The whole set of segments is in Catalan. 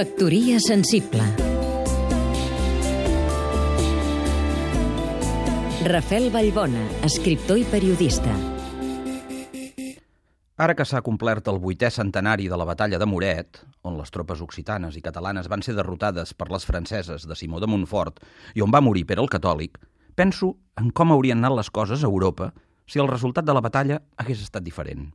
Factoria sensible Rafel Vallbona, escriptor i periodista. Ara que s'ha complert el vuitè centenari de la batalla de Moret, on les tropes occitanes i catalanes van ser derrotades per les franceses de Simó de Montfort i on va morir Pere el Catòlic, penso en com haurien anat les coses a Europa si el resultat de la batalla hagués estat diferent.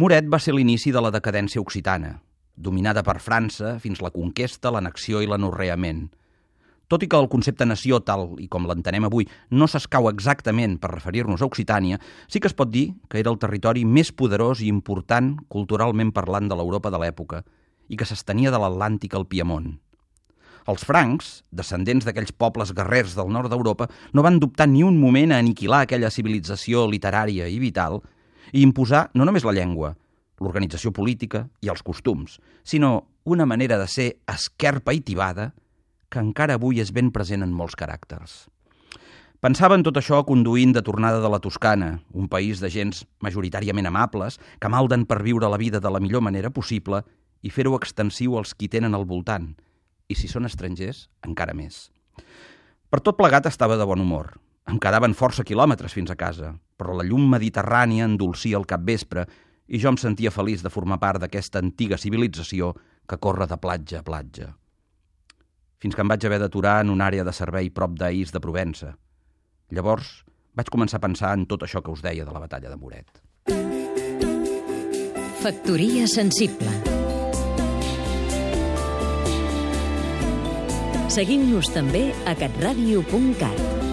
Moret va ser l'inici de la decadència occitana, dominada per França fins la conquesta, l'annexió i l'anorreament – tot i que el concepte nació, tal i com l'entenem avui, no s'escau exactament per referir-nos a Occitània, sí que es pot dir que era el territori més poderós i important culturalment parlant de l'Europa de l'època i que s'estenia de l'Atlàntic al Piemont. Els francs, descendents d'aquells pobles guerrers del nord d'Europa, no van dubtar ni un moment a aniquilar aquella civilització literària i vital i imposar no només la llengua, l'organització política i els costums, sinó una manera de ser esquerpa i tibada que encara avui és ben present en molts caràcters. Pensava en tot això conduint de tornada de la Toscana, un país de gens majoritàriament amables, que malden per viure la vida de la millor manera possible i fer-ho extensiu als qui tenen al voltant, i si són estrangers, encara més. Per tot plegat estava de bon humor. Em quedaven força quilòmetres fins a casa, però la llum mediterrània endolcia el capvespre i jo em sentia feliç de formar part d'aquesta antiga civilització que corre de platja a platja fins que em vaig haver d'aturar en una àrea de servei prop d'Aís de Provença. Llavors vaig començar a pensar en tot això que us deia de la batalla de Moret. Factoria sensible Seguim-nos també a catradio.cat